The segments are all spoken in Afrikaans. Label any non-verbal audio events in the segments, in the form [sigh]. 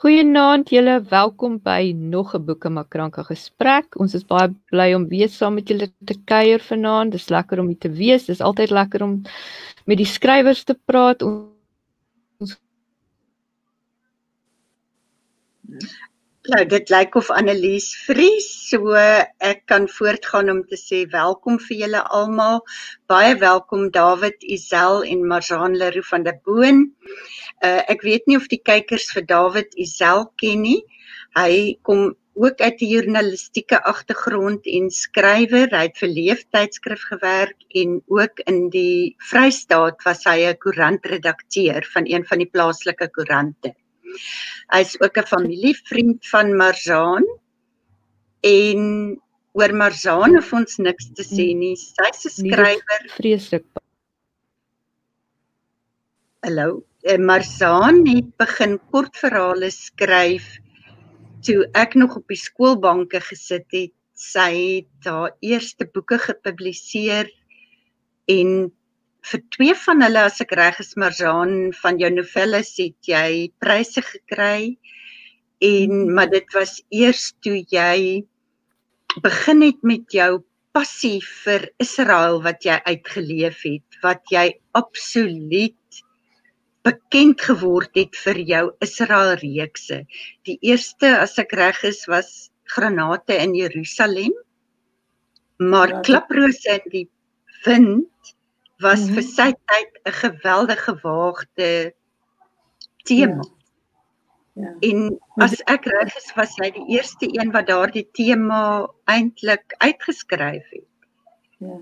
Goeienaand julle, welkom by nog 'n Boeke Makranke gesprek. Ons is baie bly om weer saam met julle te kuier vanaand. Dis lekker om hier te wees. Dis altyd lekker om met die skrywers te praat. Ons Nou dit lyk of Annelies vries, so ek kan voortgaan om te sê welkom vir julle almal. Baie welkom David, Isel en Marzaan Leroux van der Boon. Uh ek weet nie of die kykers vir David Isel ken nie. Hy kom ook uit die journalistieke agtergrond en skrywer. Hy het vir Leeftydskrif gewerk en ook in die Vrystaat was hy 'n koerantredakteur van een van die plaaslike koerante. Hy's ook 'n familievriend van Marzaan en oor Marzaan hoef ons niks te sê nie. Sy's 'n skrywer, vreeslik. Hallo. Eh, Marzaan het begin kortverhale skryf toe ek nog op die skoolbanke gesit het. Sy het haar eerste boeke gepubliseer en vir twee van hulle as ek reg is Marzaan van jou novelles het jy pryse gekry. En maar dit was eers toe jy begin het met jou passie vir Israel wat jy uitgeleef het, wat jy absoluut bekend geword het vir jou Israel reekse. Die eerste as ek reg is was granate in Jerusalem. Maar ja, klaprose in die wind was mm -hmm. vir sy tyd 'n geweldige waagde tema. Ja. ja. En as ek reg is was hy die eerste een wat daardie tema eintlik uitgeskryf het. Ja.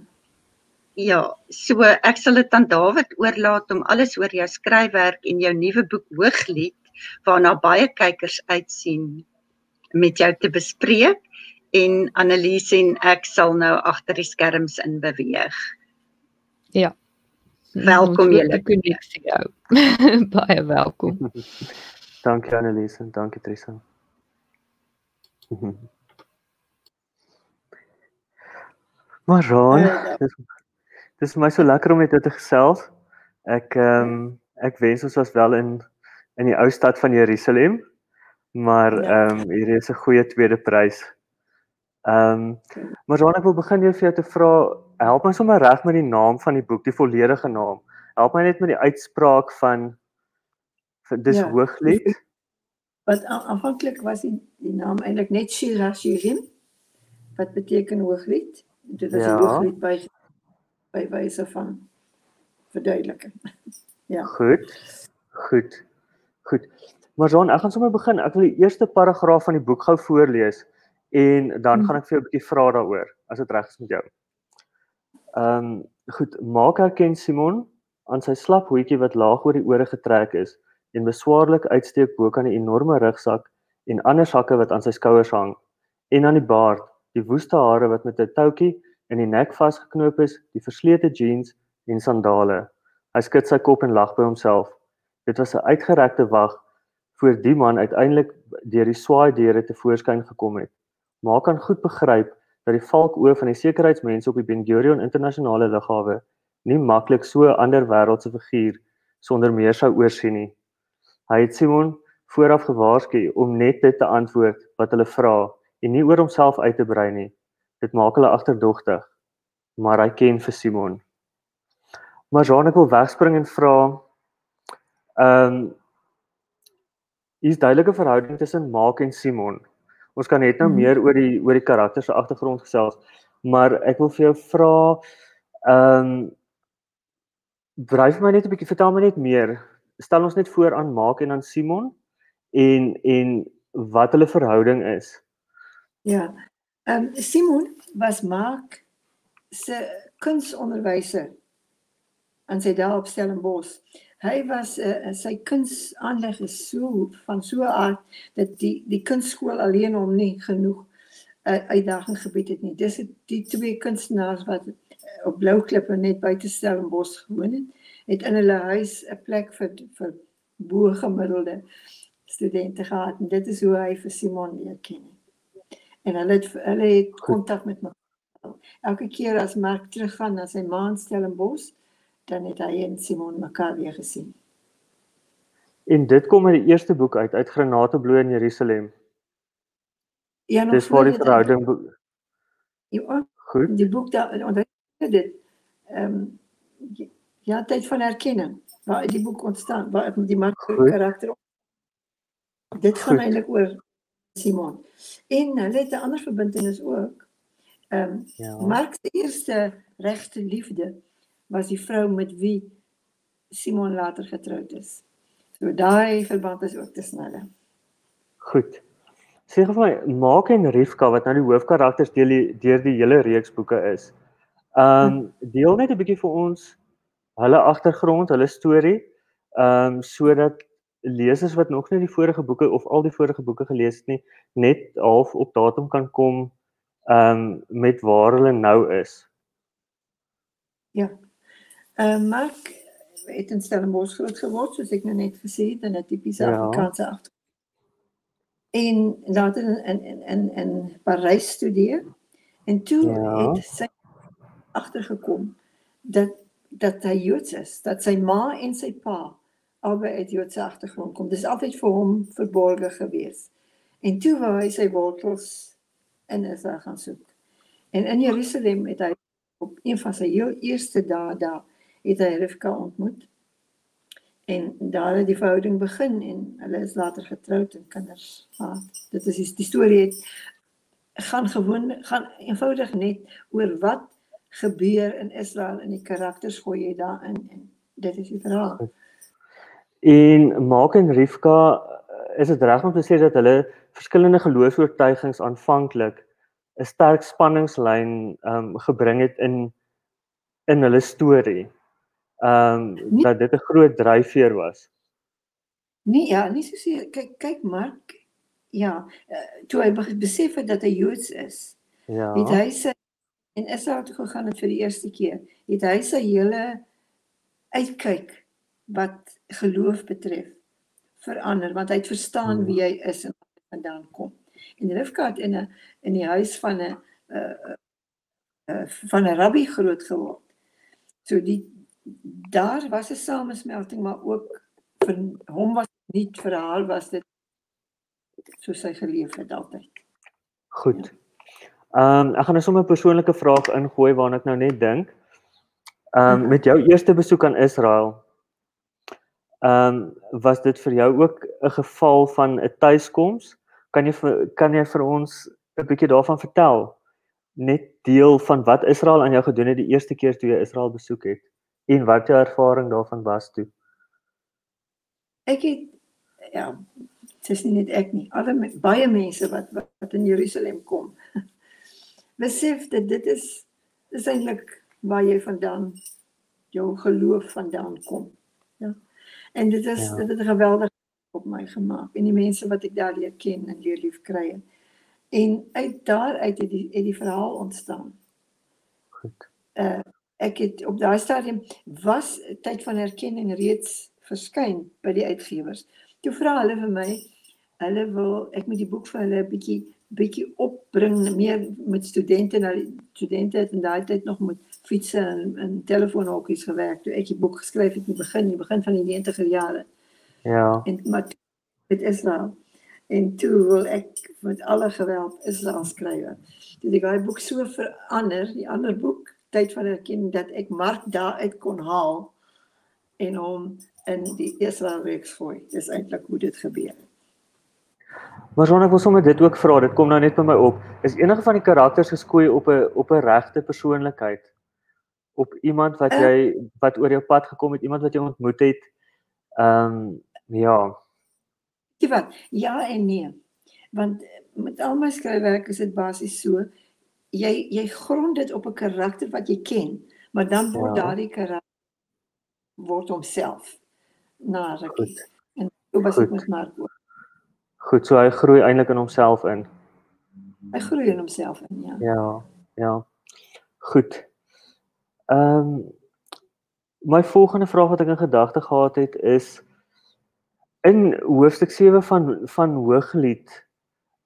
Ja, so ek sal dit aan Dawid oorlaat om alles oor jou skryfwerk en jou nuwe boek Hooglied waarna baie kykers uitsien met jou te bespreek en Annelies en ek sal nou agter die skerms in beweeg. Ja. Welkom julle koneksie jou. [laughs] baie welkom. [laughs] dankie Annelies en dankie Trisa. [laughs] Maar Ron, dis Dis vir my so lekker om met jou te gesels. Ek ehm um, ek wens ons was wel in in die ou stad van Jerusalem. Maar ja. ehm um, hier is 'n goeie tweede prys. Ehm um, maar dan ek wil begin jou vir jou te vra, help my sommer reg met die naam van die boek, die volledige naam. Help my net met die uitspraak van dis ja. hooglied. Wat aanvanklik was die, die naam eintlik net Shira Shirim wat beteken hooglied. Dit was ja. hooglied by by wyse van verduideliking. [laughs] ja. Goed. Goed. Goed. Maar Jean, ek gaan sommer begin. Ek wil die eerste paragraaf van die boek gou voorlees en dan gaan ek vir jou 'n bietjie vra daaroor as dit reg is met jou. Ehm um, goed, maak herken Simon aan sy slap hoetjie wat laag oor die ore getrek is en beswaarlik uitsteek bo kan 'n enorme rugsak en ander sakke wat aan sy skouers hang en aan die baard, die woeste hare wat met 'n toutjie in die nek vasgeknoop is, die verslete jeans en sandale. Hy skud sy kop en lag by homself. Dit was 'n uitgerekte wag voor die man uiteindelik deur die swaai deure te voorskyn gekom het. Maar kan goed begryp dat die valkoë van die sekuriteitsmense op die Ben Gurion internasionale lughawe nie maklik so 'n ander wêreldse figuur sonder meer sou oorsien nie. Hy het Simon vooraf gewaarsku om net dit te antwoord wat hulle vra en nie oor homself uit te brei nie. Dit maak hulle agterdogtig. Maar hy ken vir Simon. Maar Jean ek wil wegspring en vra ehm um, is duidelike verhouding tussen Maak en Simon. Ons kan net nou hmm. meer oor die oor die karakter se agtergrond gesels, maar ek wil vir jou vra ehm um, dryf my net 'n bietjie vertel my net meer. Stel ons net voor aan Maak en aan Simon en en wat hulle verhouding is. Ja, Ehm um, Simon was Mark se kunsonderwyser aan sy daar op Stellenbosch. Hy was uh, sy kunsaanleg is so van so aard dat die die kunstskool alleen hom nie genoeg uh, uitdaging gebied het nie. Dis die twee kunstenaars wat op Blouklippe net buite Stellenbosch gewoon het, het in hulle huis 'n plek vir vir bo gemiddelde studente gehad en dit is hoe hy vir Simon leer ken en hulle het hulle het kontak met my. Elke keer as Mark teruggaan na sy maanstel in Bos, dan het hy en Simon mekaar weer gesien. En dit kom uit die eerste boek uit uit Granatebloei in Jerusalem. Ja, nog Dis waar die verhouding Ja, goed. die boek daar onder dit ehm ja, tyd van herkenning waar die boek ontstaan, waar die man Goed. karakter. Dit gaan Goed. eintlik oor Simon. En hulle het 'n ander verbintenis ook. Ehm Ja. Mark se eerste regte liefde was die vrou met wie Simon later getroud is. So daai verband is ook tussen hulle. Goed. Sê gou vir my, Maak en Rivka wat nou die hoofkarakters deur die deur die hele reeks boeke is. Um deel net 'n bietjie vir ons hulle agtergrond, hulle storie, um sodat lesers wat nog nie die vorige boeke of al die vorige boeke gelees het nie, net half op datum kan kom um met waar hulle nou is. Ehm uh, Mark het in Stellenbosch groot geword, soos ek nou net gesê het, in 'n tipiese Ja. Afrikaanse agter. En later in in in in, in Parys studeer. En toe Ja. het sy agtergekom dat dat hy Joods is, dat sy ma en sy pa albei uit Joodse agtergrond kom. Dis altyd vir hom verborge gewees. En toe wou hy sy wortels in Israel gaan soek. En in Jerusalem het hy op een van sy heel eerste dae daar het hy Rivka ontmoet. En daar het die verhouding begin en hulle is later getroud en kinders gehad. Dit is die, storie het gaan gewoon gaan eenvoudig net oor wat gebeur in Israel en die karakters gooi jy daarin en dit is die verhaal. En Maak en Rivka is dit reg om te sê dat hulle verskillende geloofs-oortuigings aanvanklik 'n sterk spanningslyn ehm um, gebring het in in hulle storie. Ehm um, dat dit 'n groot dryfveer was. Nee, ja, nie soseer kyk kyk Mark ja, uh, toe hy be- besef het dat hy Joods is, Ja. het hy sy en Israel toe gegaan het vir die eerste keer, het hy sy hele uitkyk wat geloof betref verander want hy het verstaan Hmm. wie hy is en vandaan kom. En Rivka het in 'n in die huis van 'n uh, uh, van 'n rabbi groot geword. So die daar was 'n samesmelting maar ook vir hom was nie vir haar was dit soos hy geleef het altyd. Goed. Ehm um, ek gaan nou sommer 'n persoonlike vraag ingooi waarna ek nou net dink. Ehm um, met jou eerste besoek aan Israel. Ehm um, was dit vir jou ook 'n geval van 'n tuiskoms? Kan jy kan jy vir ons 'n bietjie daarvan vertel? Net deel van wat Israel aan jou gedoen het die eerste keer toe jy Israel besoek het en wat jou ervaring daarvan was toe. Ek het ja, dit is nie net ek nie, alle baie mense wat wat in Jerusalem kom. [laughs] Besef dat dit is dis eintlik waar jy vandaan jou geloof vandaan kom. Ja. En dit is Ja. dit het 'n geweldige op my gemaak en die mense wat ek daar leer ken en leer lief kry. het. En uit daar uit het die het die verhaal ontstaan. Goed. uh ek het op daai stadium was tyd van herkenning reeds verskyn by die uitgewers. Toe vra hulle vir my, hulle wil ek moet die boek vir hulle 'n bietjie bietjie opbring meer met studente nou die studente het in daai tyd nog met fietsse en, en telefoonhokkies gewerk toe ek die boek geskryf het in die begin, die begin van die 90er jare Ja. en maar toe met Israel. En toe wil ek met alle geweld Israel skryf. Toe ek daai boek so verander, die ander boek, tyd van erkenning dat ek Mark daaruit kon haal en hom in die Israel reeks gooi. Dis eintlik hoe dit gebeur. het. Maar Ron, ek wil sommer dit ook vra. Dit kom nou net by my op. Is enige van die karakters geskoei op 'n op 'n regte persoonlikheid? Op iemand wat Eh. jy wat oor jou pad gekom het, iemand wat jy ontmoet het? Ehm um, ja. Jy wat? Ja en nee. Want met al my skryfwerk is dit basies so jy jy grond dit op 'n karakter wat jy ken, maar dan word Ja. daardie karakter word homself na rukkie. Goed. En so was dit met Mark. Goed, so hy groei eintlik in homself in. Hy groei in homself in, ja. Ja, ja. Goed. Ehm um, my volgende vraag wat ek in gedagte gehad het is in hoofstuk 7 van van Hooglied.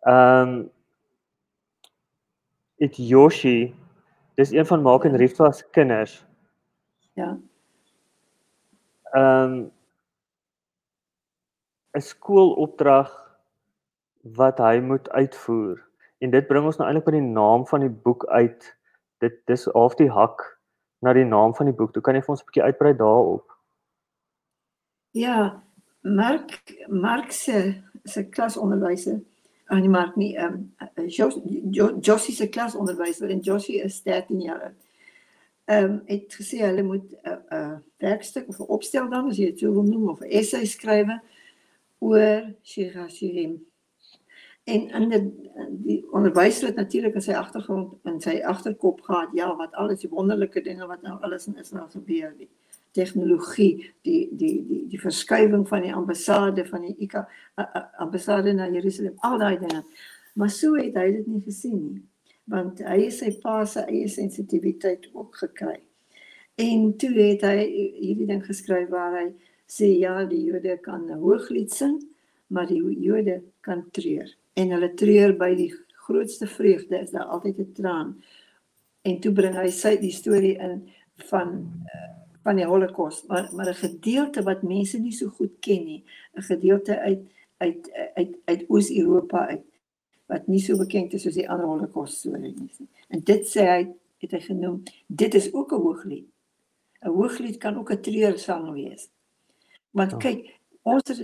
Ehm um, het Yoshi dis een van Maak en Rifta se kinders. Ja. Ehm um, 'n skoolopdrag wat hy moet uitvoer. En dit bring ons nou eintlik by die naam van die boek uit. Dit dis half die hak na die naam van die boek. Toe kan jy vir ons 'n bietjie uitbrei daarop. Ja, Mark Mark se se klasonderwyser aan die Mark nie ehm um, Josie se klasonderwyser en Josie is 13 jaar. Ehm um, het gesê hulle moet 'n uh, 'n uh, werkstuk of 'n opstel dan as jy dit so wil noem of 'n essay skryf oor Shirashim. En in die, die onderwyser het natuurlik in sy agtergrond in sy agterkop gehad, ja, wat alles die wonderlike dinge wat nou alles in Israel gebeur het tegnologie, die die die die verskuiwing van die ambassade van die ICA ambassade na Jerusalem, al daai dinge. Maar so het hy dit nie gesien nie, want hy het sy pa se eie sensitiwiteit ook gekry. En toe het hy hierdie ding geskryf waar hy sê ja, die Jode kan hooglied sing, maar die Jode kan treur. En hulle treur by die grootste vreugde is daar altyd 'n traan. En toe bring hy sy die storie in van uh, van die Holocaust, maar maar 'n gedeelte wat mense nie so goed ken nie, 'n gedeelte uit uit uit uit Oos-Europa uit wat nie so bekend is soos die ander Holocaust stories nie. En dit sê hy het hy genoem, dit is ook 'n hooglied. 'n Hooglied kan ook 'n treursang wees. Want ja. kyk, ons is,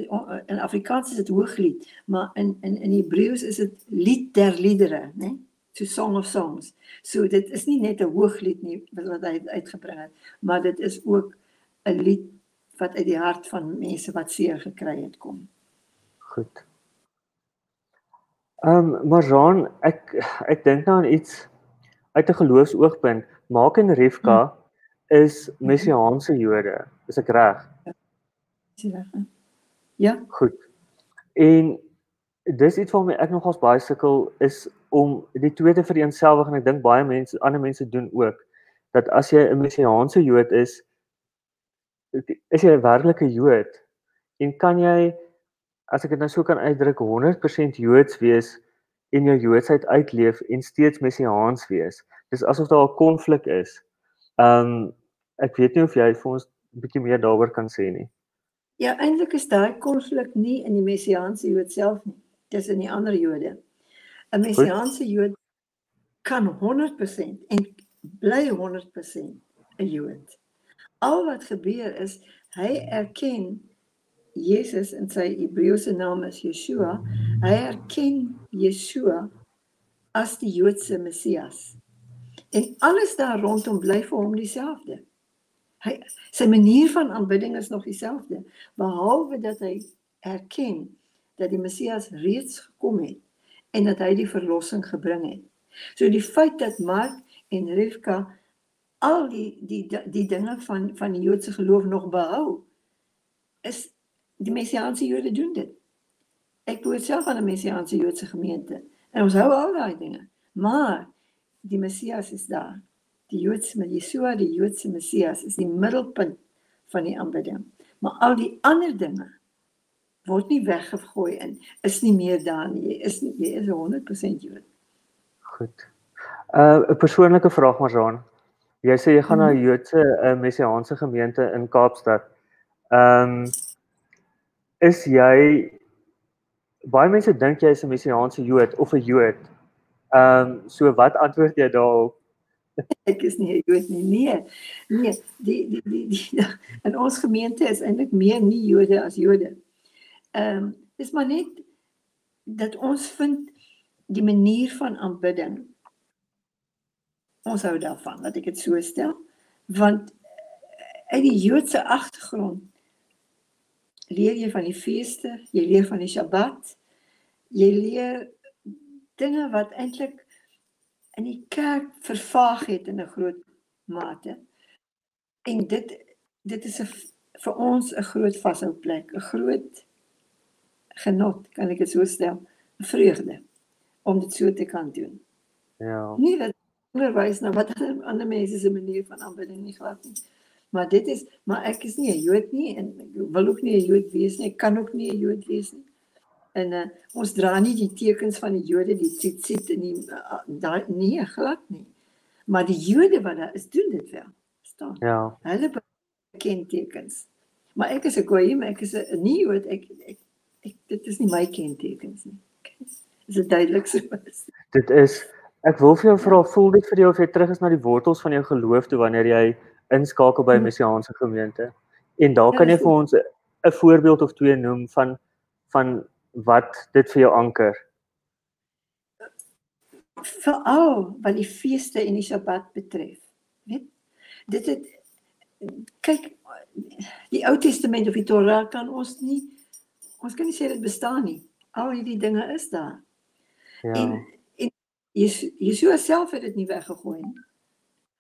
in Afrikaans is dit hooglied, maar in in in Hebreëus is dit lied der liedere, né? To Song of Songs. So dit is nie net 'n hooglied nie wat hy uitgebring het, maar dit is ook 'n lied wat uit die hart van mense wat seer gekry het kom. Goed. Ehm um, maar Jean, ek ek dink nou aan iets uit 'n geloofsoogpunt. Maak en Rivka hmm. is messiaanse Jode. Is ek reg? Ja. Ja. Goed. En dis iets waarmee ek nogals baie sukkel is om die twee te vereenselwig en ek dink baie mense ander mense doen ook dat as jy 'n messiaanse Jood is is jy 'n werklike Jood en kan jy as ek dit nou so kan uitdruk 100% Joods wees en jou Joodsheid uitleef en steeds messiaans wees dis asof daar 'n konflik is. Um ek weet nie of jy vir ons 'n bietjie meer daaroor kan sê nie. Ja, eintlik is daai konflik nie in die messiaanse Jood self nie tussen die ander Jode. 'n Messiaanse Jood kan 100% en bly 100% 'n Jood. Al wat gebeur is hy erken Jesus in sy Hebreëse naam is Yeshua. Hy erken Yeshua as die Joodse Messias. En alles daar rondom bly vir hom dieselfde. Hy sy manier van aanbidding is nog dieselfde behalwe dat hy erken dat die Messias reeds gekom het en dat hy die verlossing gebring het. So die feit dat Mark en Rivka al die die die dinge van van die Joodse geloof nog behou is die messiaanse Jode doen dit. Ek behoort self aan 'n messiaanse Joodse gemeente en ons hou al daai dinge. Maar die Messias is daar. Die Joodse met Yeshua, die Joodse Messias is die middelpunt van die aanbidding. Maar al die ander dinge word nie weggegooi in is nie meer daar nie. Jy is nie, jy is 100% Jood. Goed. Uh 'n persoonlike vraag maar Jean. Jy sê jy gaan na 'n hmm. Joodse uh, messiaanse gemeente in Kaapstad. Ehm um, is jy baie mense dink jy is 'n messiaanse Jood of 'n Jood. Ehm um, so wat antwoord jy daarop? Ek is nie 'n Jood nie. Nee. Nee, die die die, die [laughs] in ons gemeente is eintlik meer nie Jode as Jode ehm um, dis maar net dat ons vind die manier van aanbidding ons hou daarvan dat ek dit so stel want uit die Joodse agtergrond leer jy van die feeste, jy leer van die Sabbat, jy leer dinge wat eintlik in die kerk vervaag het in 'n groot mate. En dit dit is 'n vir ons 'n groot vashou plek, 'n groot genot, kan ek dit so stel, vreugde om dit so te kan doen. Ja. Nie dat onderwys nou wat ander mense se manier van aanbidding nie glad nie. Maar dit is maar ek is nie 'n Jood nie en ek wil ook nie 'n Jood wees nie. Ek kan ook nie 'n Jood wees nie. En uh, ons dra nie die tekens van die Jode, die tzitzit en die uh, daai nie glad nie. Maar die Jode wat daar is, doen dit wel. Staan. Ja. Hulle ken tekens. Maar ek is 'n goeie, ek is 'n nie Jood. Ek ek ek dit is nie my kentekens nie. Is dit duidelik so? [laughs] Dit is ek wil vir jou vra voel dit vir jou of jy terug is na die wortels van jou geloof toe wanneer jy inskakel by 'n messiaanse gemeente. En daar kan jy vir ons 'n voorbeeld of twee noem van van wat dit vir jou anker. Veral wat die feeste en die Sabbat betref. Weet? Dit het kyk die Ou Testament of die Torah kan ons nie ons kan nie sê dit bestaan nie. Al hierdie dinge is daar. Ja. En en Yeshua self het dit nie weggegooi nie.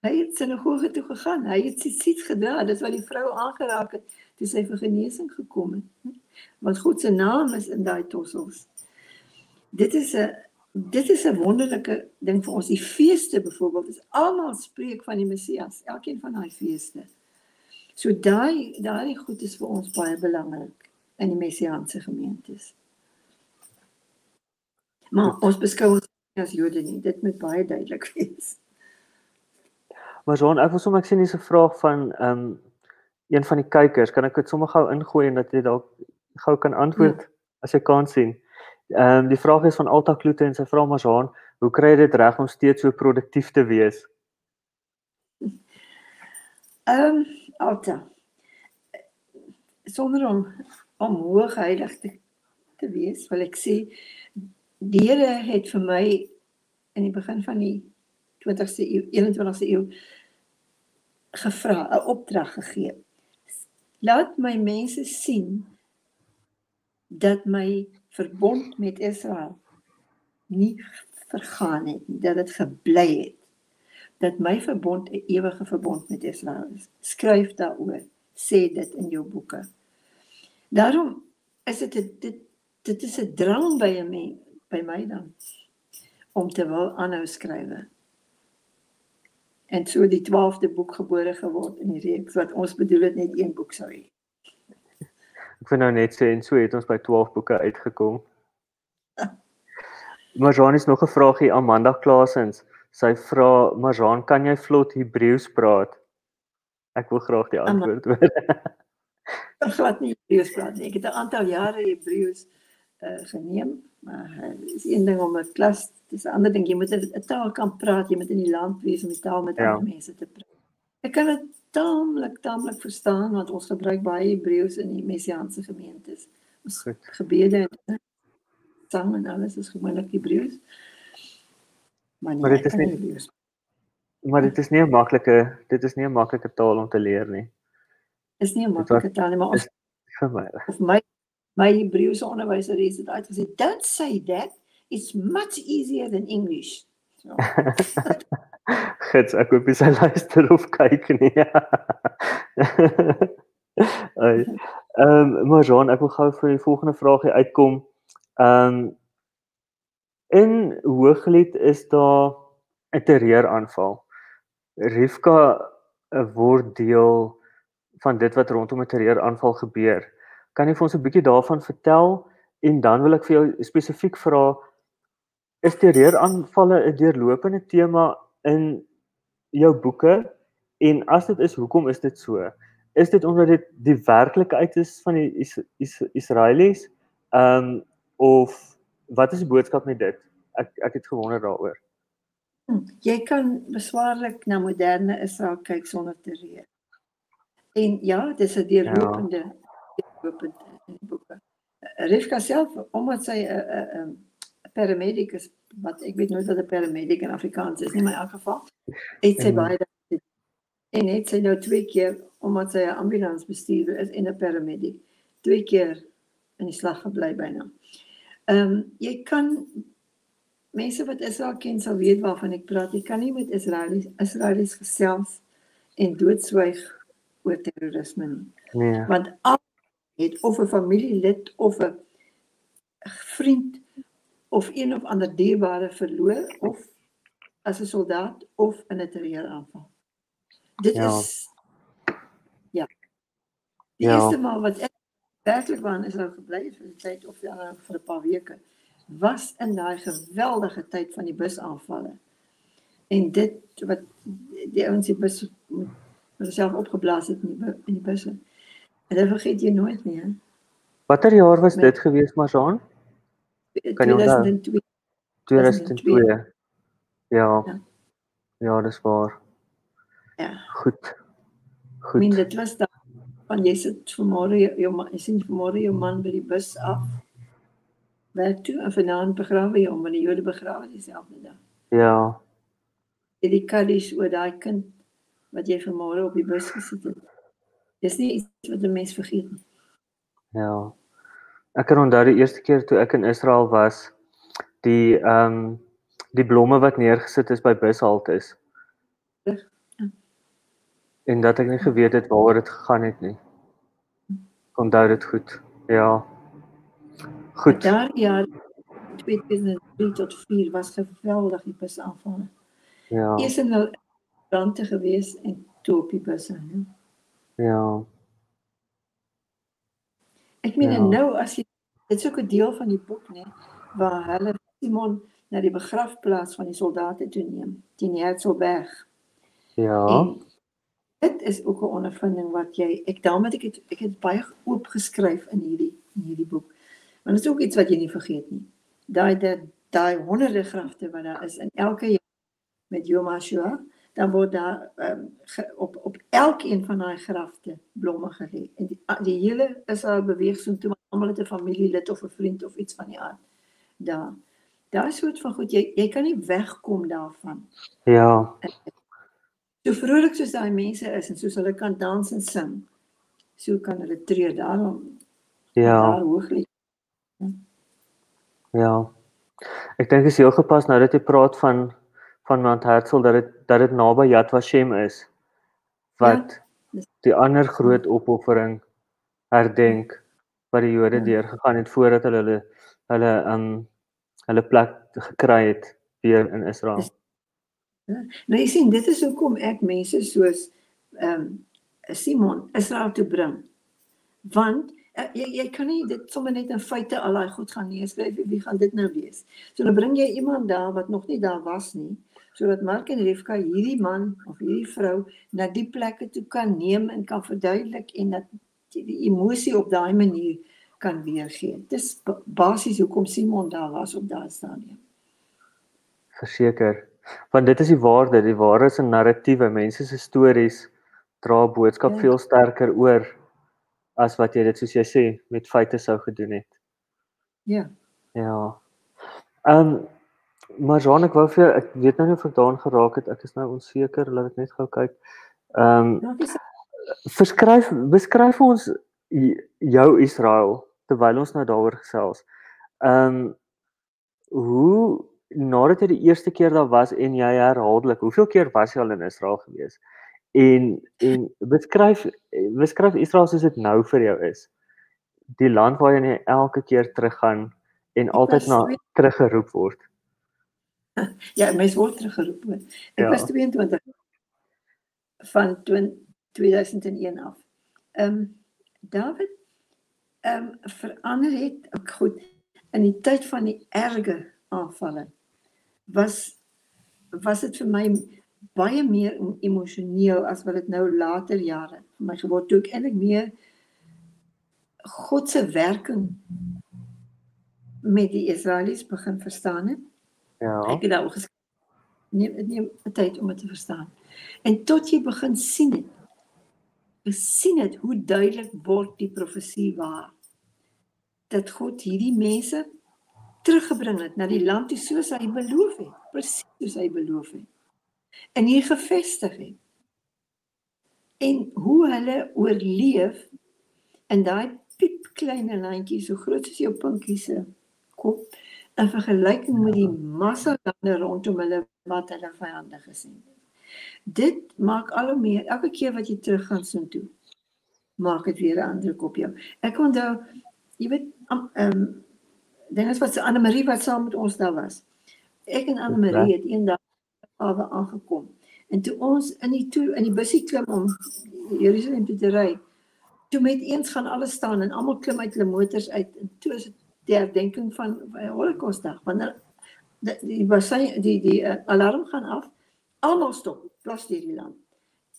Hy het sinagoge toe gegaan. Hy het sy siet gedra, dit wat die vrou aangeraak het toe sy vir genesing gekom het. Want God se naam is in daai tossels. Dit is 'n dit is 'n wonderlike ding vir ons. Die feeste byvoorbeeld is almal spreek van die Messias, elkeen van daai feeste. So daai daai goed is vir ons baie belangrik in die messiaanse gemeentes. Maar ons beskou ons as Jode nie, dit moet baie duidelik wees. Maar Johan, ek wil sommer ek sien hierse vraag van ehm um, een van die kykers, kan ek dit sommer gou ingooi en dat jy dalk gou kan antwoord ja. as jy kan sien. Ehm um, die vraag is van Alta Kloete en sy vra maar Johan, hoe kry jy dit reg om steeds so produktief te wees? Ehm um, Alta. Sonder om om hoog heilig te, te wees, wil ek sê die Here het vir my in die begin van die 20ste eeu, 21ste eeu gevra, 'n opdrag gegee. Laat my mense sien dat my verbond met Israel nie vergaan het nie, dat dit gebly het. Dat my verbond 'n ewige verbond met Israel is. Skryf daaroor, sê dit in jou boeke. Daarom is dit dit dit is 'n drang by 'n mens by my dan om te wil aanhou skrywe. En so die 12de boek gebore geword in die reeks wat ons bedoel het net een boek sou hê. Ek wil nou net sê en so het ons by 12 boeke uitgekom. Marjan is nog 'n vraagie Amanda Klasens. Sy vra Marjan, kan jy vlot Hebreëus praat? Ek wil graag die antwoord hoor. [laughs] Ek glad nie Hebreëus praat nie. Ek het 'n aantal jare Hebreëus uh, geneem, maar uh, is een ding om 'n klas, dis 'n ander ding jy moet 'n taal kan praat, jy moet in die land wees om die taal met ja. ander mense te praat. Ek kan dit taamlik taamlik verstaan want ons gebruik baie Hebreëus in die messiaanse gemeentes. Ons gebede en sang en alles is gewoonlik Hebreëus. Maar, nie, maar dit is nie Maar dit is nie 'n maklike dit is nie 'n maklike taal om te leer nie is nie 'n maklike taal nie, maar ons of my my Hebreëse onderwyser het dit uitgesê, don't say that, it's much easier than English. So. [laughs] Gits, ek hoop jy sal luister of kyk nie. [laughs] Ai. Ehm, um, maar Jean, ek wil gou vir die volgende vraagie uitkom. Ehm um, in Hooglied is daar 'n terreuraanval. Rifka eh, word deel van dit wat rondom 'n terreuraanval gebeur. Kan jy vir ons 'n bietjie daarvan vertel en dan wil ek vir jou spesifiek vra is terreuraanvalle 'n deurlopende tema in jou boeke en as dit is hoekom is dit so? Is dit omdat dit die werklikheid is van die is, is, Israelies? Ehm um, of wat is die boodskap met dit? Ek ek het gewonder daaroor. Hm, jy kan beswaarlik na moderne Israel kyk sonder terreur. En ja, dis 'n deurlopende ja. deurlopende boeke. Rifka self omdat sy 'n 'n 'n paramedic is, wat ek weet nooit wat 'n paramedic in Afrikaans is nie, maar in elk geval het sy baie en het sy nou twee keer omdat sy 'n ambulans bestuurder is en 'n paramedic, twee keer in die slag gebly byna. Ehm um, jy kan mense wat Israel ken sal weet waarvan ek praat. Jy kan nie met Israelies Israelies gesels en doodswyg oor terrorisme nie. Nee. Want al het of 'n familielid of 'n vriend of een of ander dierbare verloor of as 'n soldaat of in 'n terreuraanval. Dit ja. is ja. Die ja. eerste maal wat ek werklik waan is nou gebly vir 'n tyd of ja vir 'n paar weke was in daai geweldige tyd van die busaanvalle. En dit wat die ouens die bus wat self opgeblaas het in die, in die busse. En dit vergeet jy nooit nie. Watter jaar was Met- dit gewees, Mazaan? Kan jy onthou? 2002. 2002. Ja. Ja. Ja, dis waar. Ja. Goed. Ek meen Goed. dit was dan van jy sit vanmôre jou man, jy sien vanmôre jou man by die bus af. Werk toe en vanaand begrawe jy hom, want die Jode begrawe dieselfde dag. Ja. Jy die kaddies oor daai kind wat jy vanmôre op die bus gesit het. Dis nie iets wat 'n mens vergeet nie. Ja. Ek kan onthou die eerste keer toe ek in Israel was, die ehm um, die blomme wat neergesit is by bushaltes. Ja. En dat ek nie geweet het waaroor dit gegaan het nie. Onthou dit goed. Ja. Goed. Daardie jaar 2003 tot 4 was geweldig die busaanvalle. Ja. Eers in brande gewees en toe op die busse. Ja. Ja. Ek meen Ja. nou as jy dit is ook 'n deel van die boek nê waar hulle Simon na die begrafplaas van die soldate toe neem teen die Herzogberg. Ja. En dit is ook 'n ondervinding wat jy ek daarom het ek het, ek het baie oop geskryf in hierdie in hierdie boek. Want dit is ook iets wat jy nie vergeet nie. Daai dat daai honderde grafte wat daar is in elke jaar met Yom HaShoah, dan word daar um, ge, op op elkeen van daai grafte blomme gelê. En die, die hele Israel beweeg so toe almal het 'n familielid of 'n vriend of iets van die aard daar. Daai soort van goed jy jy kan nie wegkom daarvan. Ja. So vrolik soos daai mense is en soos hulle kan dans en sing, so kan hulle treur daarom Ja. daar hoog lê. Ja. Ek dink dit is heel gepas nou dat jy praat van van Mount Herzl dat dit dat dit naby Yad Vashem is wat dis- die ander groot opoffering herdenk wat die Jode Ja. deurgegaan het voordat hulle hulle hulle um hulle plek gekry het weer in Israel. Dis- Nou jy sien dit is hoekom ek mense soos ehm um, Simon Israel toe bring. Want uh, jy jy kan nie dit sommer net in feite al daai goed gaan neerskryf wie gaan dit nou wees. So dan bring jy iemand daar wat nog nie daar was nie sodat Mark en Rivka hierdie man of hierdie vrou na die plekke toe kan neem en kan verduidelik en dat die, die emosie op daai manier kan weergee. Dis ba- basies hoekom Simon daar was op daai stadium. Verseker. Want dit is die waarde, die waarde is 'n narratiewe, mense se stories dra boodskap Ja. veel sterker oor as wat jy dit soos jy sê met feite sou gedoen het. Ja. Ja. Ehm um, maar Jean ek wou vir jou, ek weet nou nie of ek daaraan geraak het. Ek is nou onseker, laat ek net gou kyk. Ehm um, verskryf beskryf ons jou Israel terwyl ons nou daaroor gesels. Ehm um, hoe nadat jy die eerste keer daar was en jy herhaaldelik, hoeveel keer was jy al in Israel gewees? En en beskryf beskryf Israel soos dit nou vir jou is. Die land waar jy elke keer teruggaan en altyd na teruggeroep word. Ja, mens word teruggeroep. Ek Ja. was 22 van 20, 2001 af. Ehm um, David ehm um, verander het ook goed in die tyd van die erge aanvalle was was dit vir my baie meer emosioneel as wat dit nou later jare vir my geword toe ek eintlik meer God se werking met die Israelies begin verstaan het. Ja. Ek het daaroor geskryf. Neem dit neem tyd om dit te verstaan. En tot jy begin sien dit. Gesien het hoe duidelik word die profesie waar. Dat God hierdie mense teruggebring het na die land toe soos hy beloof het, presies soos hy beloof het. En hier gevestig het. En hoe hulle oorleef in daai piepklein landjie so groot soos jou pinkie se kop in vergelyking met die massa lande rondom hulle wat hulle vyande gesien het. Dit maak al hoe meer elke keer wat jy teruggaan soontoe maak dit weer 'n indruk op jou. Ek onthou jy weet ehm um, dink as wat se Anne Marie wat saam met ons daar was. Ek en Anne Marie het eendag alwe aangekom. En toe ons in die toe in die busie klim om Jerusalem toe te ry, toe met eens gaan alles staan en almal klim uit hulle motors uit en toe is dit die herdenking van Holocaustdag wanneer die basy die die uh, alarm gaan af almal stop plas hierdie land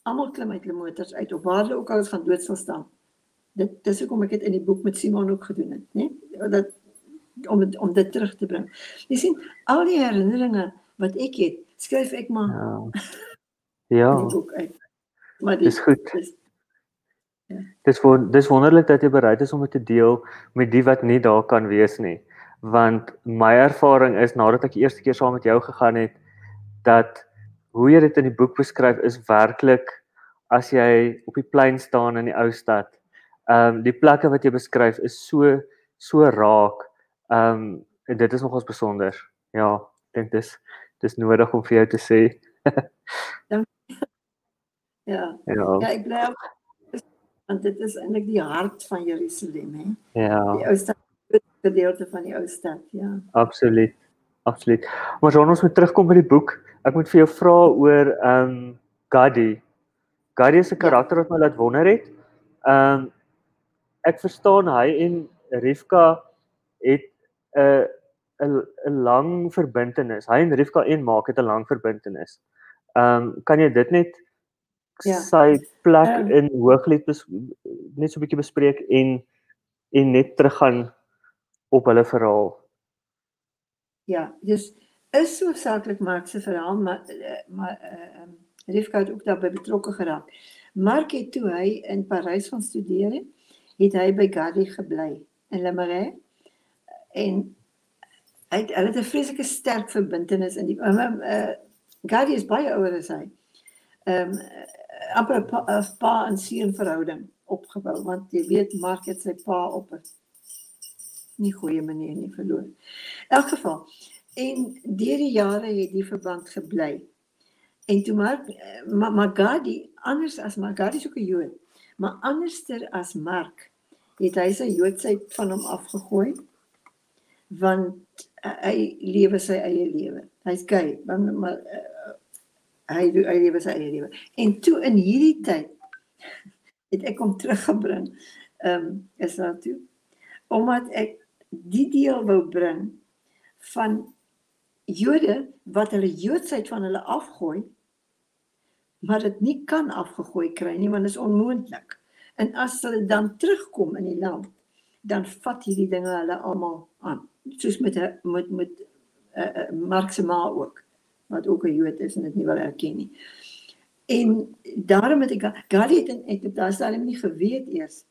almal klim uit hulle motors uit of waar hulle ook al is gaan doodstil staan Dit dis hoekom ek dit in die boek met Simon ook gedoen het, né? Dat om het, om dit terug te bring. Jy sien, al die herinneringe wat ek het, skryf ek maar Ja. Ja. [laughs] in die boek uit. Maar die, Dis goed. Dis, Dis won dis wonderlik dat jy bereid is om dit te deel met die wat nie daar kan wees nie. Want my ervaring is nadat ek die eerste keer saam met jou gegaan het dat hoe jy dit in die boek beskryf is werklik as jy op die plein staan in die ou stad. Ehm um, die plekke wat jy beskryf is so so raak. Ehm um, en dit is nogals besonder. Ja, ek dink dis dis nodig om vir jou te sê. [laughs] ja. Ja. Ja, ek bly want dit is eintlik die hart van Jerusalem, hè. Ja. Die ou stad, die gedeelte van die ou stad, ja. Absoluut. Absoluut. Maar dan ons moet terugkom by die boek. Ek moet vir jou vra oor ehm um, Gadi. Gadi 'n Ja. karakter wat my laat wonder het. Ehm um, ek verstaan hy en Rivka het 'n 'n 'n lang verbintenis. Hy en Rivka en maak het 'n lang verbintenis. Ehm um, kan jy dit net Ja. sy plek Ehm. in Hooglied net so 'n bietjie bespreek en en net teruggaan op hulle verhaal. Ja, dus is hoofsaaklik Mark se verhaal, maar eh, maar uh, um, Rivka het ook daarbey betrokke geraak. Mark het toe hy in Parys gaan studeer het, het hy by Gadi gebly in Le Marais en hy het, hulle het 'n vreeslike sterk verbintenis in die um, uh, Gadi is baie ouer as hy. Ehm um, amper 'n 'n pa en seun verhouding opgebou want jy weet Mark het sy pa op 'n nie goeie manier nie verloor. In elk geval en deur die jare het die verband gebly. En toe maar Ma- Magadi anders as Magadi 'n Jood, maar anderster as Mark het hy sy Joodsheid van hom afgegooi want uh, hy lewe sy eie lewe. Hy's gay, want maar uh, hy doen hy lewe sy eie lewe. En toe in hierdie tyd [laughs] het ek hom teruggebring ehm um, is daar toe omdat ek die deel wou bring van Jode wat hulle Joodsheid van hulle afgooi maar dit nie kan afgegooi kry nie want dit is onmoontlik. En as hulle dan terugkom in die land, dan vat hierdie dinge hulle almal aan. Soos met met met uh, uh, Mark se ma ook wat ook 'n Jood is en dit nie wil erken nie. En daarom het ek Gadi het ek het daar staan nie geweet eers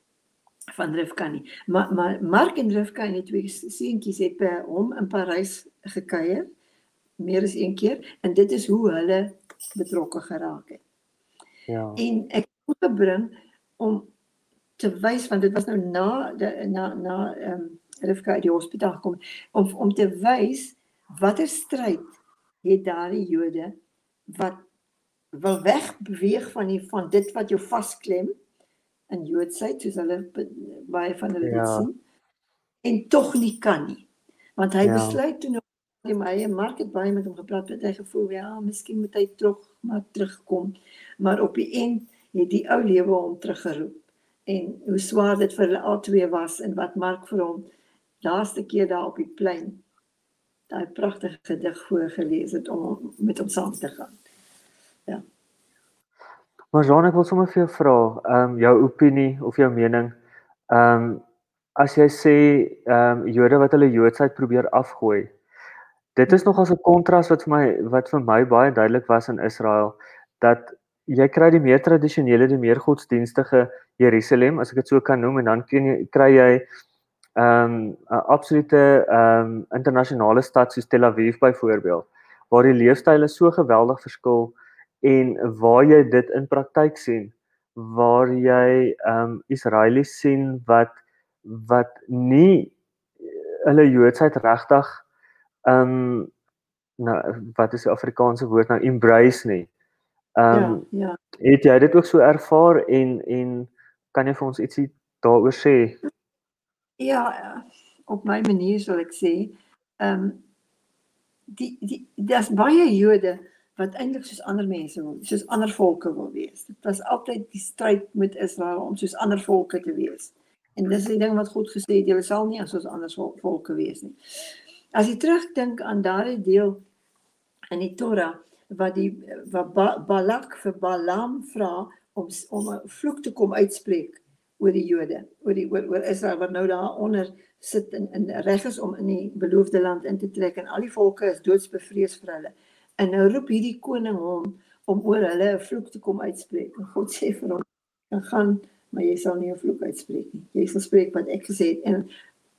van Rivka nie. Maar maar Mark en Rivka en die twee seentjies het by hom in Parys gekuier meer as een keer en dit is hoe hulle betrokke geraak het. Ja. En ek het gebring om te wys want dit was nou na de, na na ehm um, Rivka uit die hospitaal gekom om om te wys watter stryd het daardie Jode wat wil wegbeweeg van die van dit wat jou vasklem in Joodsheid soos hulle baie van hulle dit Ja. sien en tog nie kan nie want hy Ja. besluit toe nou die my Mark het baie met hom gepraat het hy gevoel ja miskien moet hy tog maar terugkom maar op die end het die ou lewe hom teruggeroep en hoe swaar dit vir hulle albei was en wat Mark vir hom laaste keer daar op die plein daai pragtige gedig voorgeles het om met hom saam te gaan. Maar Jean, ek wil sommer vir jou vra, ehm um, jou opinie of jou mening. Ehm um, as jy sê ehm um, Jode wat hulle Joodsheid probeer afgooi. Dit is nogals 'n kontras wat vir my wat vir my baie duidelik was in Israel dat jy kry die meer tradisionele, die meer godsdienstige Jerusalem, as ek dit so kan noem en dan kry jy ehm um, 'n absolute ehm um, internasionale stad soos Tel Aviv byvoorbeeld waar die leefstyle so geweldig verskil en waar jy dit in praktyk sien waar jy ehm um, Israelies sien wat wat nie hulle Joodsheid regtig ehm um, nou wat is die Afrikaanse woord nou embrace nie. Ehm um, ja, ja. het jy dit ook so ervaar en en kan jy vir ons ietsie daaroor sê? Ja, op my manier sal ek sê, ehm um, die die daar's baie Jode wat eintlik soos ander mense wil, soos ander volke wil wees. Dit was altyd die stryd met Israel om soos ander volke te wees. En dis die ding wat God gesê het, julle sal nie as soos ander vol- volke wees nie. As jy terugdink aan daardie deel in die Torah wat die wat ba, Balak vir Balaam vra om om 'n vloek te kom uitspreek oor die Jode, oor die oor, oor Israel wat nou daaronder sit in in reg is om in die beloofde land in te trek en al die volke is doodsbevrees vir hulle. En nou roep hierdie koning hom om oor hulle 'n vloek te kom uitspreek. En God sê vir hom: "Dan gaan, maar jy sal nie 'n vloek uitspreek nie. Jy sal spreek wat ek gesê het." En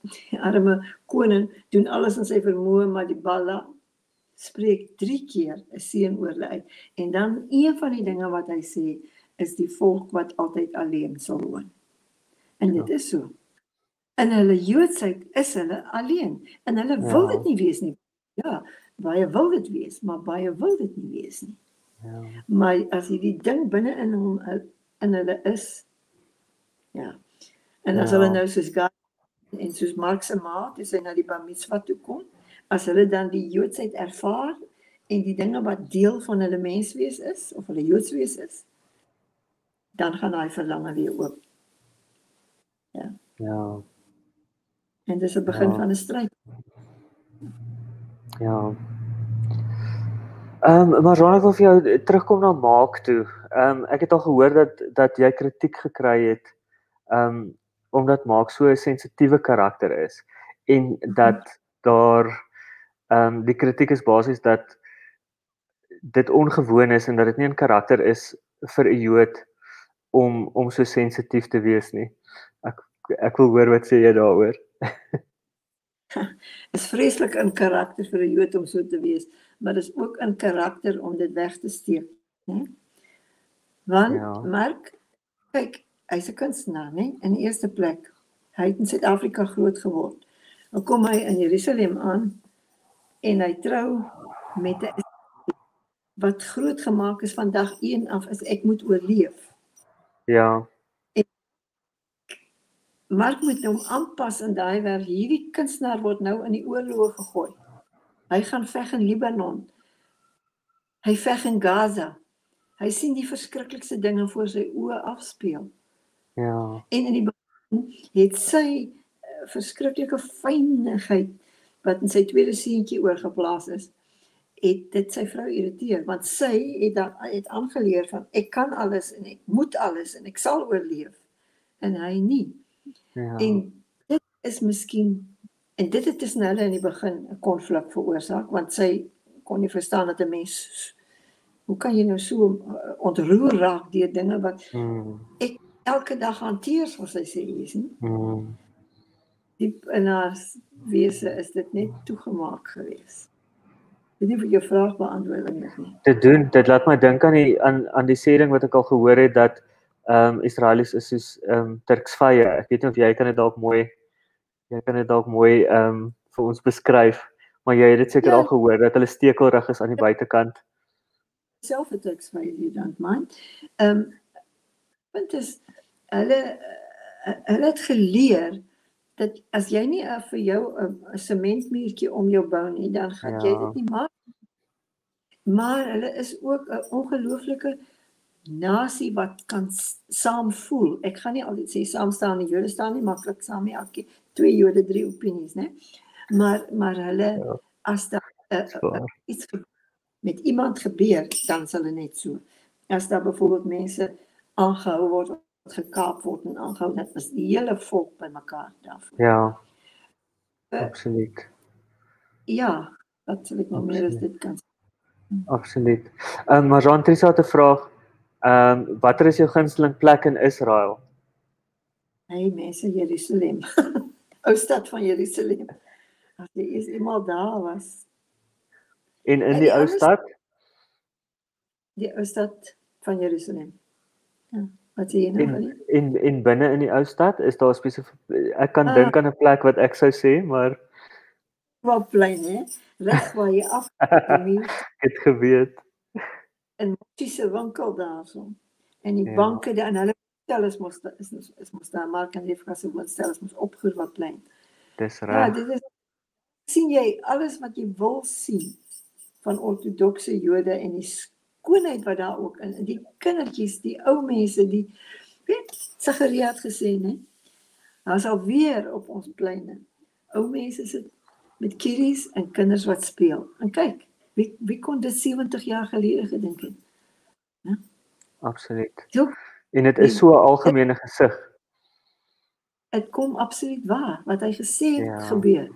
die arme koning doen alles in sy vermoë, maar die balla spreek 3 keer 'n seën oor hulle uit. En dan een van die dinge wat hy sê is die volk wat altyd alleen sal woon. En dit ja. is so. In hulle Joodsheid is hulle alleen en hulle ja. wil dit nie wees nie. Ja, baie wil dit wees, maar baie wil dit nie wees nie. Ja. Maar as hierdie ding binne in hom in hulle is ja. En as ja. hulle nou soos God en soos Mark se maat, dis hy na die Bar Mitzvah toe kom, as hulle dan die Joodsheid ervaar en die dinge wat deel van hulle menswees is of hulle Joodswees is, dan gaan daai verlange weer oop. Ja. Ja. En dis 'n begin ja. van 'n stryd. Ja. Ehm um, maar Ron ek wil vir jou terugkom na Maak toe. Ehm um, ek het al gehoor dat dat jy kritiek gekry het ehm um, omdat Maak so 'n sensitiewe karakter is en dat daar ehm um, die kritiek is basies dat dit ongewoon is en dat dit nie 'n karakter is vir 'n Jood om om so sensitief te wees nie. Ek ek wil hoor wat sê jy daaroor. is vreeslik in karakter vir 'n Jood om so te wees, maar dis ook in karakter om dit weg te steek, né? Want ja. Mark, kyk, hy's 'n kunstenaar, né? In die eerste plek, hy het in Suid-Afrika groot geword. Dan kom hy in Jerusalem aan en hy trou met 'n wat groot gemaak is van dag 1 af is ek moet oorleef. Ja. Mark moet hom aanpas in daai waar hierdie kunstenaar word nou in die oorlog gegooi. Hy gaan veg in Libanon. Hy veg in Gaza. Hy sien die verskriklikste dinge voor sy oë afspeel. Ja. En in die begin het sy uh, verskriklike fynigheid wat in sy tweede seentjie oorgeplaas is, het dit sy vrou irriteer want sy het dan het aangeleer van ek kan alles en ek moet alles en ek sal oorleef en hy nie. Ja. En dit is miskien en dit het tussen hulle in die begin 'n konflik veroorsaak want sy kon nie verstaan dat 'n mens hoe kan jy nou so uh, ontroer raak deur dinge wat hmm. ek elke dag hanteer soos sy sê is nie. Hmm. Diep in haar wese is dit net toegemaak geweest. Ek weet nie of jy vraag beantwoord nie. Dit doen dit laat my dink aan die aan aan die sê ding wat ek al gehoor het dat ehm um, Israelies is soos ehm um, Turksvye. Ek weet nie of jy kan dit dalk mooi jy kan dit dalk mooi ehm um, vir ons beskryf, maar jy het dit seker ja. al gehoor dat hulle stekelrig is aan die buitekant. Selfe Turksvye jy dan man. Ehm um, want dit is hulle uh, hulle het geleer dat as jy nie uh, vir jou 'n uh, sementmuurtjie om jou bou nie, dan gaan ja. jy dit nie maak. Maar hulle is ook 'n ongelooflike nasie wat kan saam voel. Ek gaan nie altyd sê saam staan nie. Jode staan nie maklik saam nie. Elke twee Jode drie opinies, né? Maar maar hulle ja. as daar uh, uh, iets met iemand gebeur, dan sal hulle net so. As daar byvoorbeeld mense aangehou word, gekaap word en aangehou, dit is die hele volk bymekaar daarvoor. Ja. Uh, Absoluut. Ja, dat sal ek nog meer as dit kan. Absoluut. Ehm um, maar Jean Trisa het 'n vraag. Ehm um, watter is jou gunsteling plek in Israel? Hey mense Jerusalem. [laughs] Ou stad van Jerusalem. As jy is eendag daar was. En in die, die ou stad? Die ou stad van Jerusalem. Ja, wat sê jy nou? In in, in binne in die ou stad is daar spesifiek ek kan ah. dink aan 'n plek wat ek sou sê, maar wat bly nie. Reg waar jy af. [laughs] het geweet. 'n motiese winkel daarso. En die ja. banke daar en hulle stel is mos is is, is mos daar maar kan jy vir as wat stel is mos opgehuur wat plein. Dis ja, reg. Ja, dit is sien jy alles wat jy wil sien van ortodokse Jode en die skoonheid wat daar ook in die kindertjies, die ou mense, die weet Sagaria het gesê, né? Daar's al weer op ons pleine. Ou mense sit met kiddies en kinders wat speel. En kyk, Wie wie kon dit 70 jaar gelede gedink het? Ja. Absoluut. So, en dit is so 'n algemene gesig. dit kom absoluut waar wat hy gesê het Ja. gebeur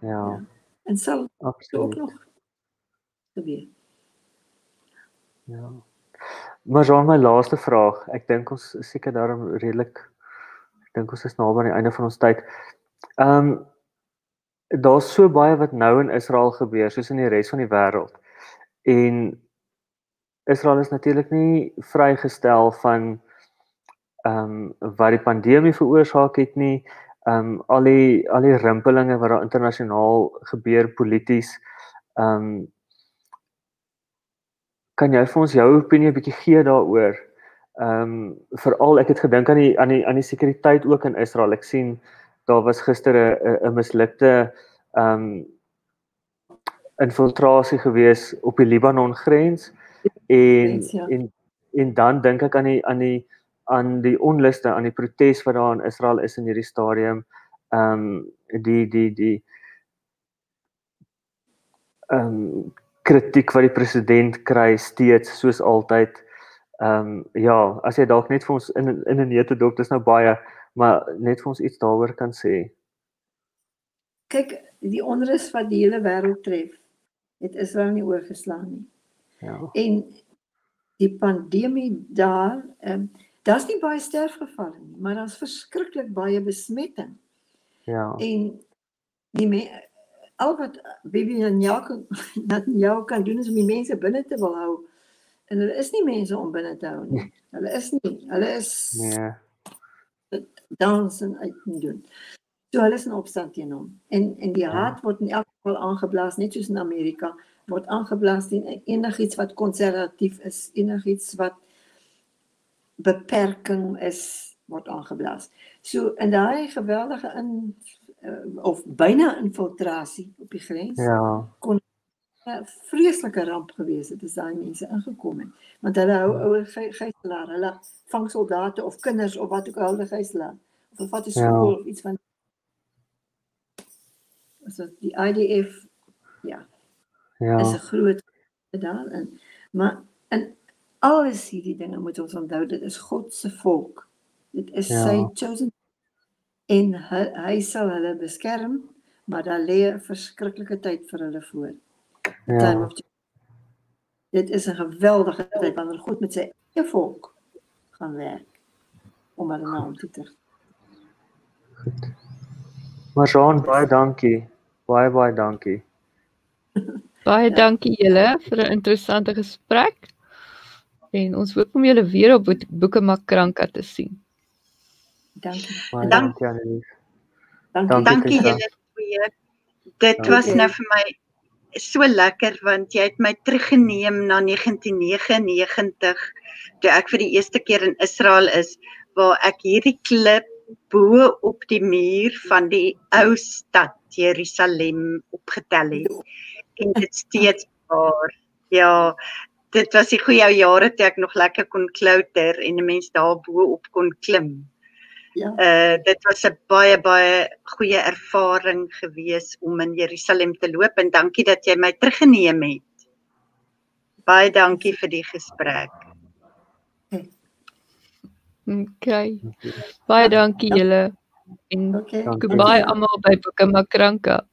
Ja, en sal ook absoluut. nog gebeur. Ja. Maar dan my laaste vraag. Ek dink ons is seker daarom redelik ek dink ons is naby aan die einde van ons tyd. Ehm um, daar's so baie wat nou in Israel gebeur soos in die res van die wêreld. En Israel is natuurlik nie vrygestel van ehm um, wat die pandemie veroorsaak het nie. Ehm um, al die al die rimpelinge wat daar internasionaal gebeur polities. Ehm um, kan jy vir ons jou opinie 'n bietjie gee daaroor? Ehm um, veral ek het gedink aan die aan die aan die sekuriteit ook in Israel. Ek sien daar was gister 'n 'n mislukte ehm um, infiltrasie gewees op die Libanon grens en ja. en en dan dink ek aan die aan die aan die onluste, aan die protes wat daar in Israel is in hierdie stadium. Ehm um, die die die ehm um, kritiek wat die president kry steeds soos altyd. Ehm um, ja, as jy dalk net vir ons in in 'n nete dop, dis nou baie, maar net vir ons iets daaroor kan sê. Kyk, die onrus wat die hele wêreld tref, het Israel nie oorgeslaan nie. Ja. En die pandemie daar, ehm um, daar's nie baie sterfgevalle nie, maar daar's verskriklik baie besmetting. Ja. En die me al wat Bibi jou kan doen is om die mense binne te wil hou. En hulle is nie mense om binne te hou nie. Hulle is nie. Hulle is Nee. dans en uit en doen. So hulle is in opstand teen hom. En en die Ja. haat word in elk geval aangeblaas net soos in Amerika word aangeblaas teen enigiets wat konservatief is, enigiets wat beperking is word aangeblaas. So in daai geweldige in of byna infiltrasie op die grens Ja. 'n vreeslike ramp gewees het as daai mense ingekom het. Want hulle hou ouer ge- gijslaar, hulle vang soldate of kinders of wat ook al hulle gijslaar. Of hulle vat 'n Ja. skool of iets van so die IDF ja, Ja. is 'n groot daarin. Maar in alles hierdie dinge moet ons onthou dit is God se volk. Dit is Ja. sy chosen en hy, hy sal hulle beskerm, maar daar lê 'n verskriklike tyd vir hulle voor. Time Ja. of Dit is 'n geweldige tyd wanneer God met sy eie volk gaan werk om hulle na hom toe te Maar Jean, baie dankie. Baie baie dankie. [laughs] Baie dankie julle vir 'n interessante gesprek. En ons hoop om julle weer op Boek- Boeke Makranka te sien. Dankie. Baie Dank- dankie Annelies. Dankie. Dankie, Dankie julle twee. Dit Dankie. was nou vir my so lekker want jy het my teruggeneem na 1999 toe ek vir die eerste keer in Israel is waar ek hierdie klip bo op die muur van die ou stad Jerusalem opgetel het en dit steeds daar. Ja, dit was die goeie ou jare toe ek nog lekker kon klouter en 'n mens daar bo op kon klim. Ja. Uh dit was 'n baie baie goeie ervaring gewees om in Jerusalem te loop en dankie dat jy my teruggeneem het. Baie dankie vir die gesprek. Okay. Baie dankie julle en Okay. Goodbye almal by Boeke Makranka.